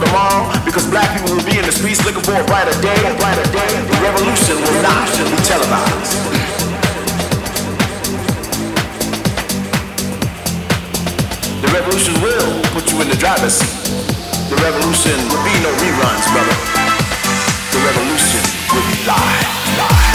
for tomorrow because black people will be in the streets looking for a brighter day. A brighter day. The revolution will not be televised. The revolution will put you in the driver's seat. The revolution will be no reruns, brother. The revolution will be live, live.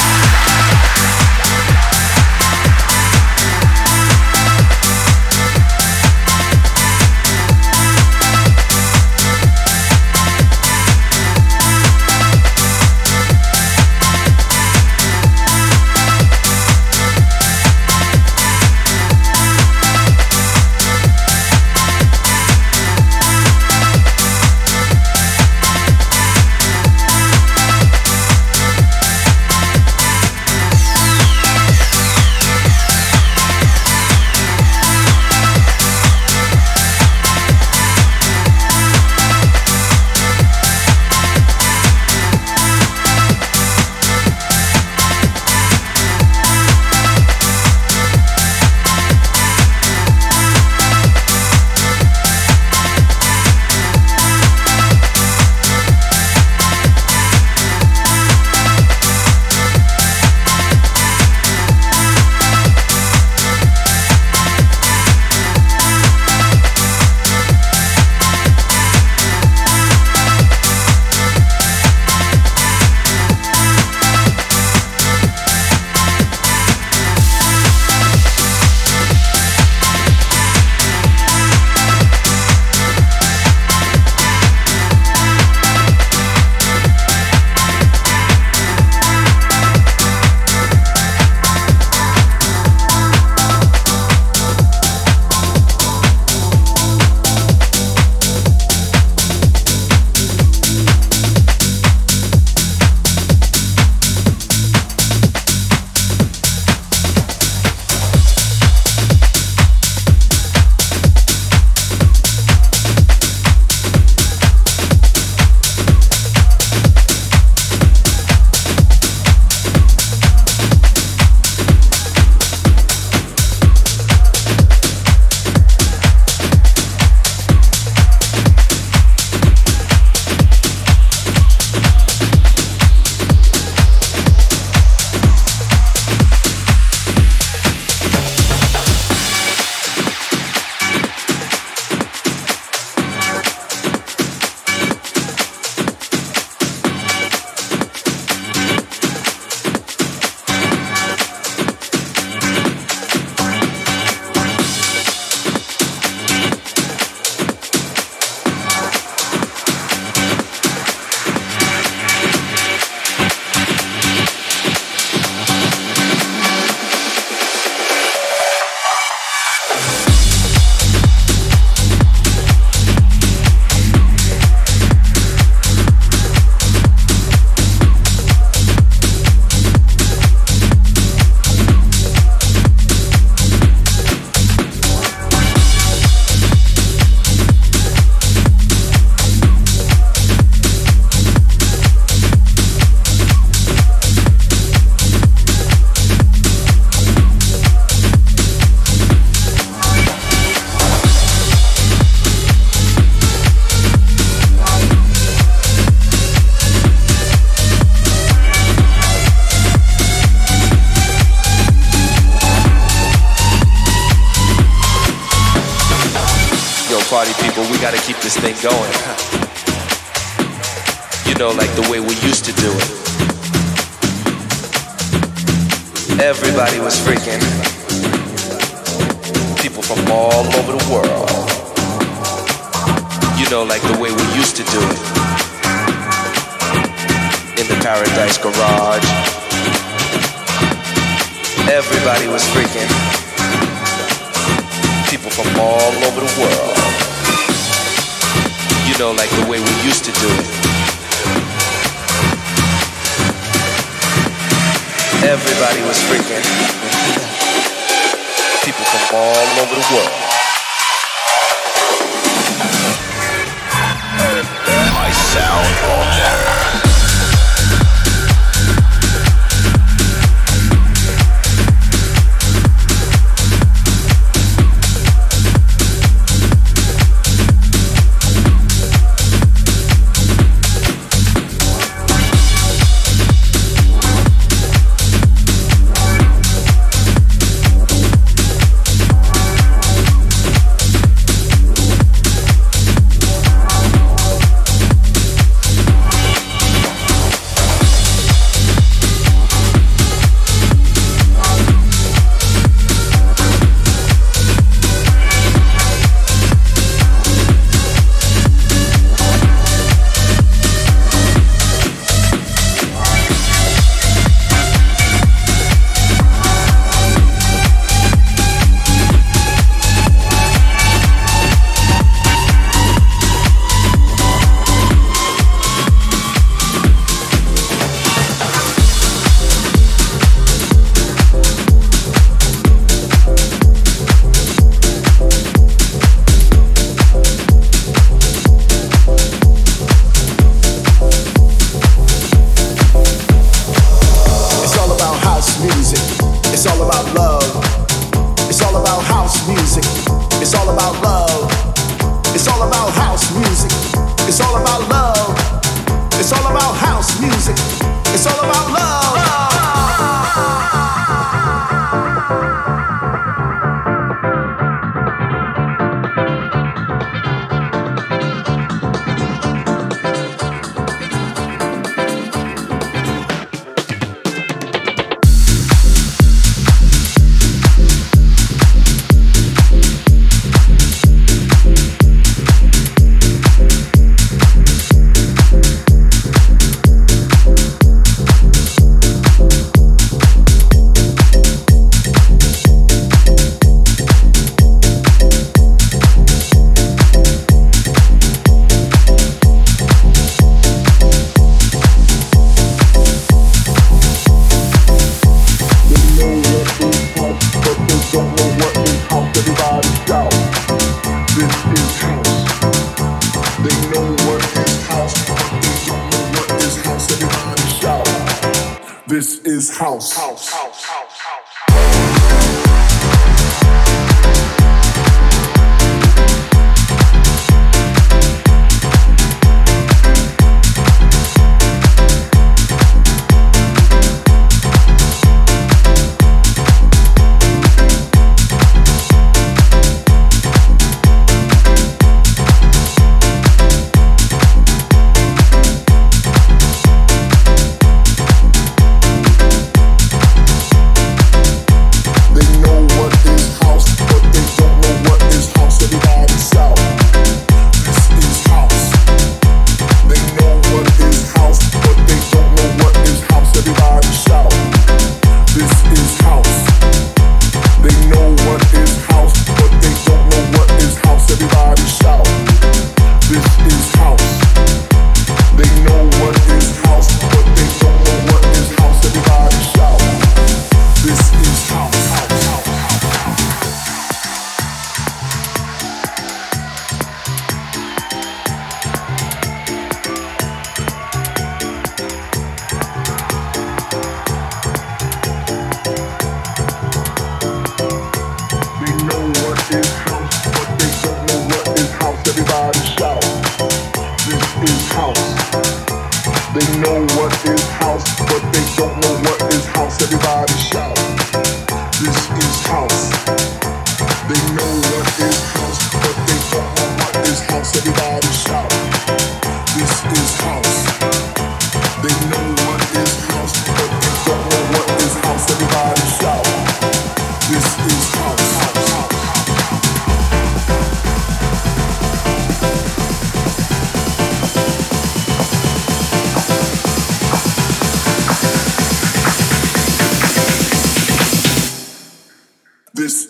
People from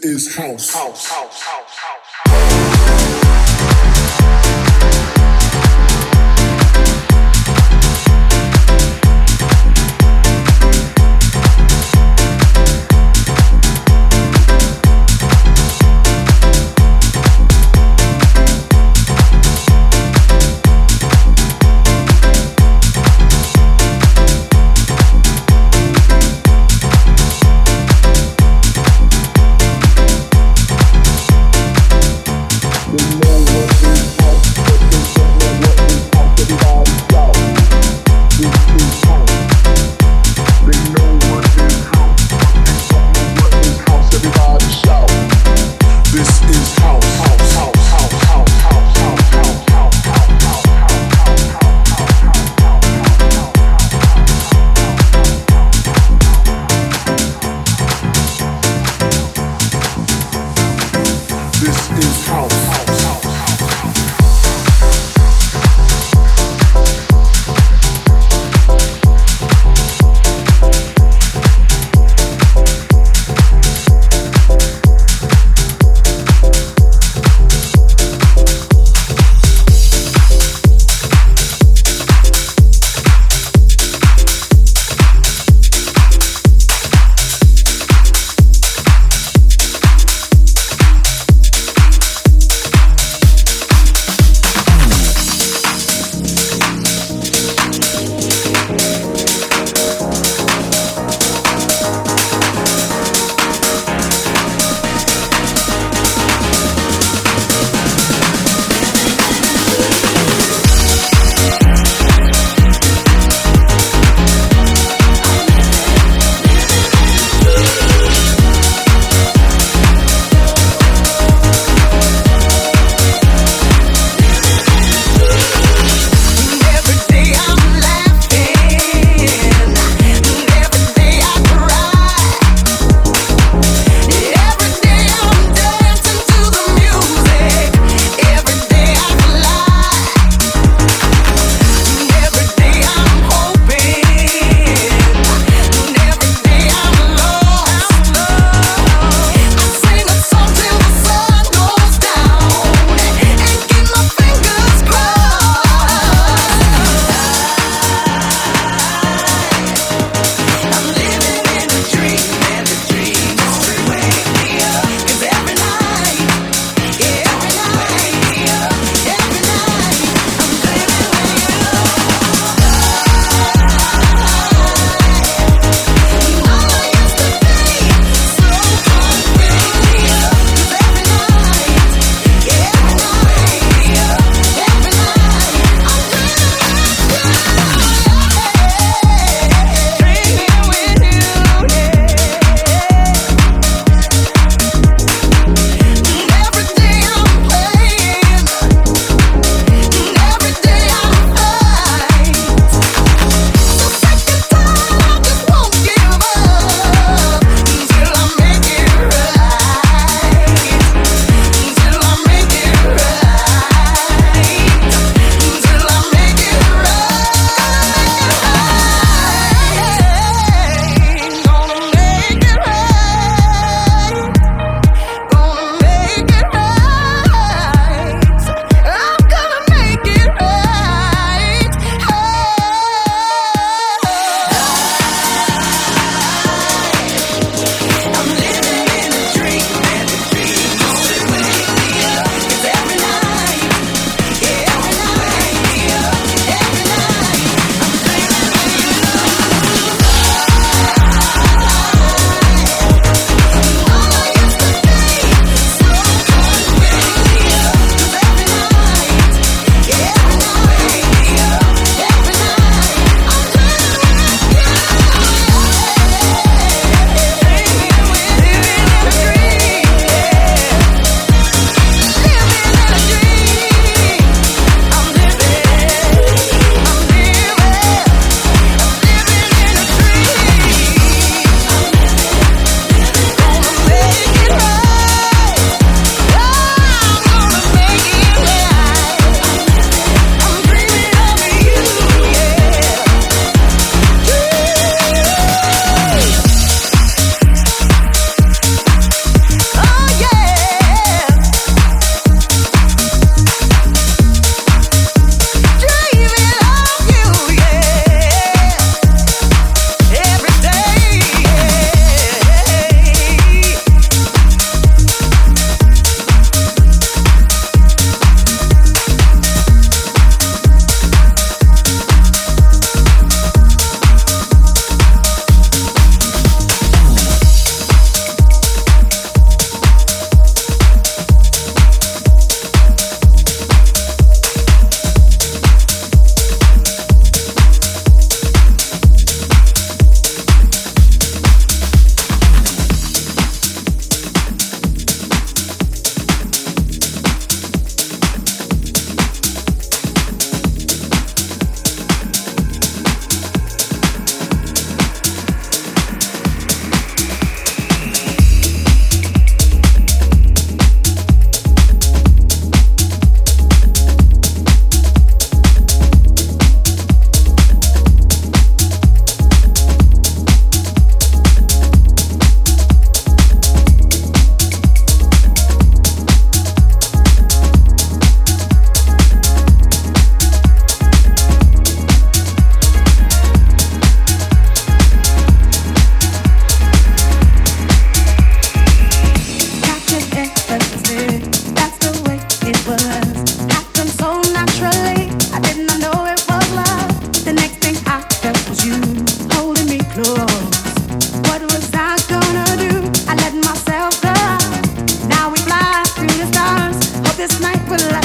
is house. House, house, house, people like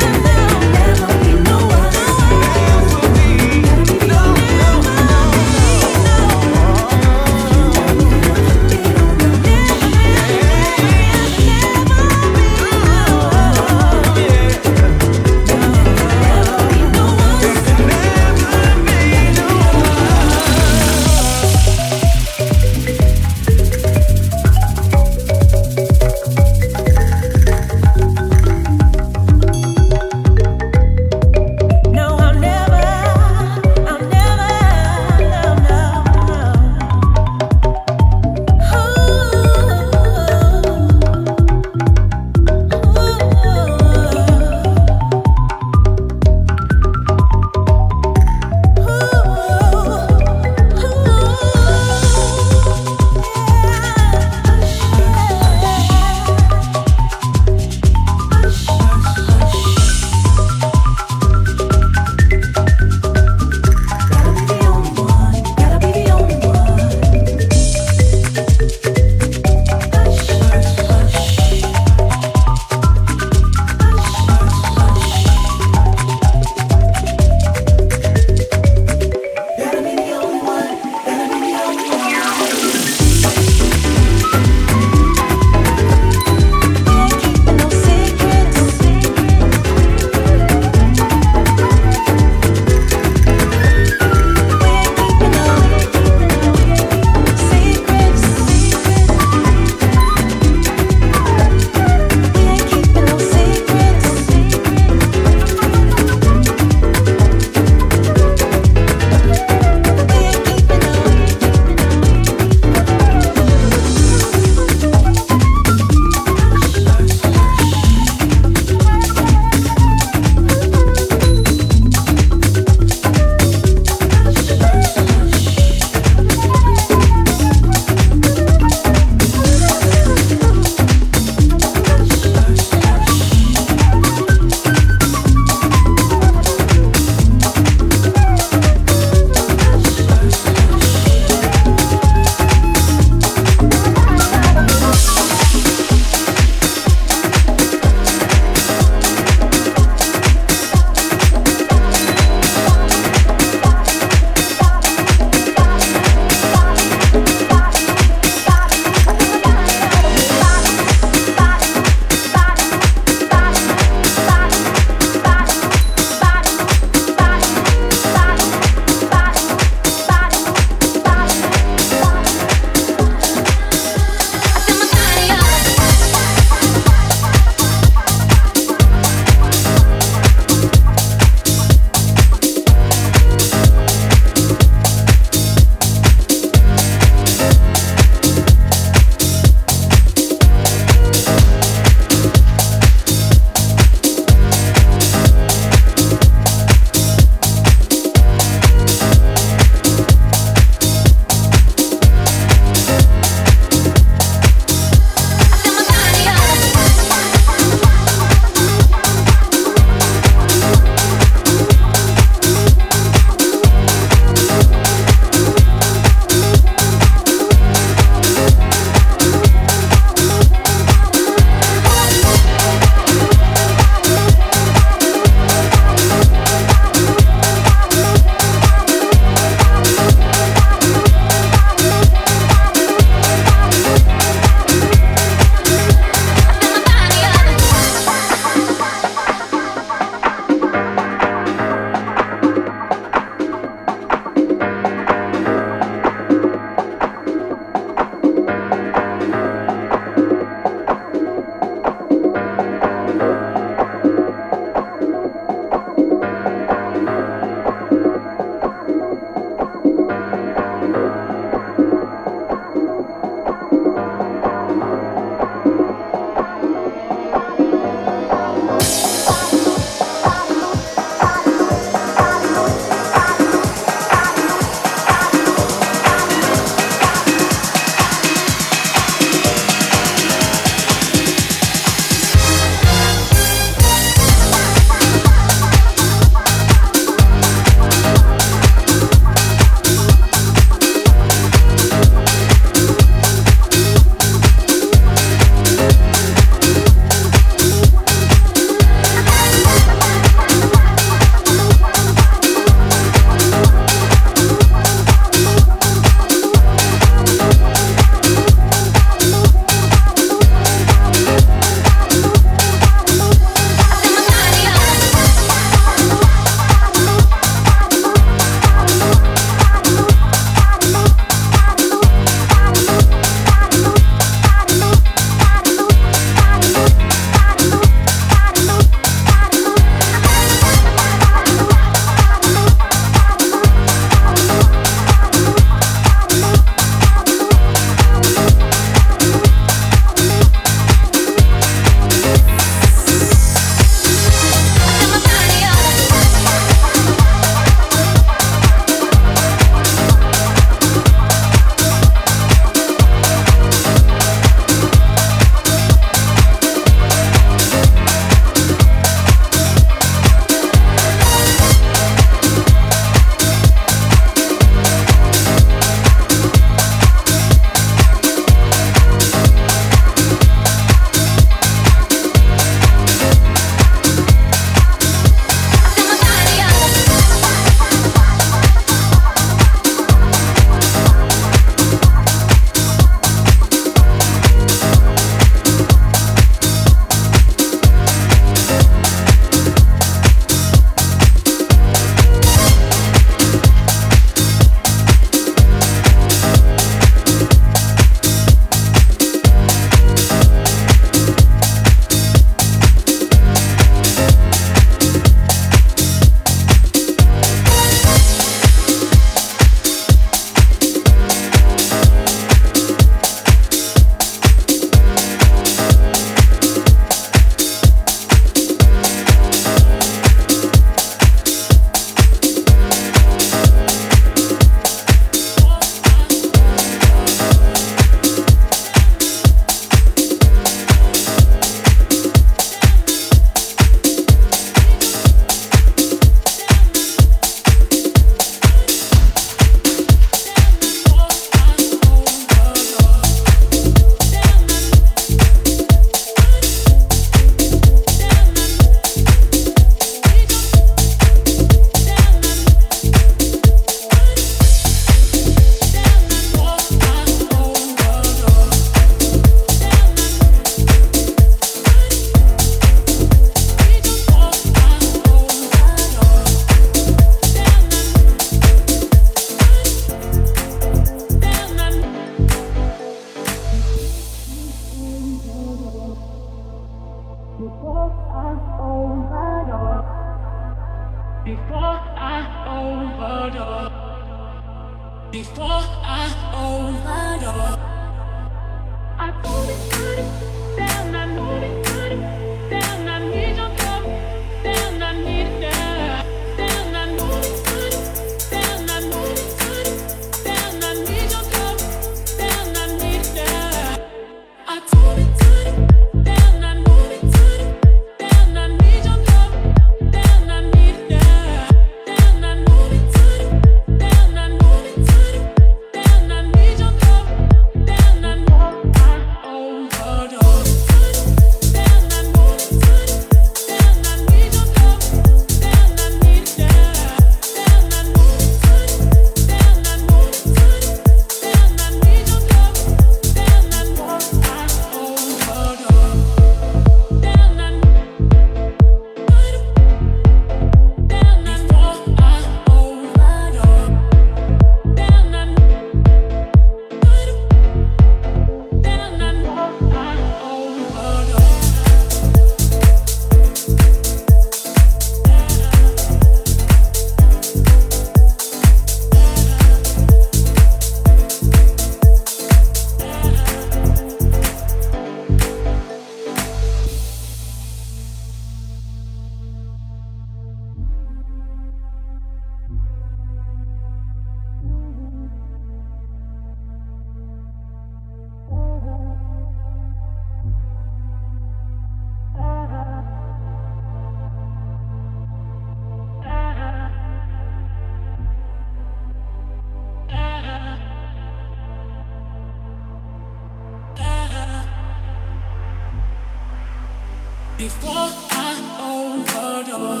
Before I open the door.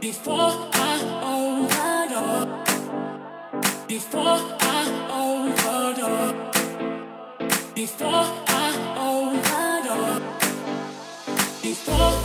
Before I open the door. Before I open the door. Before I open the door. Before.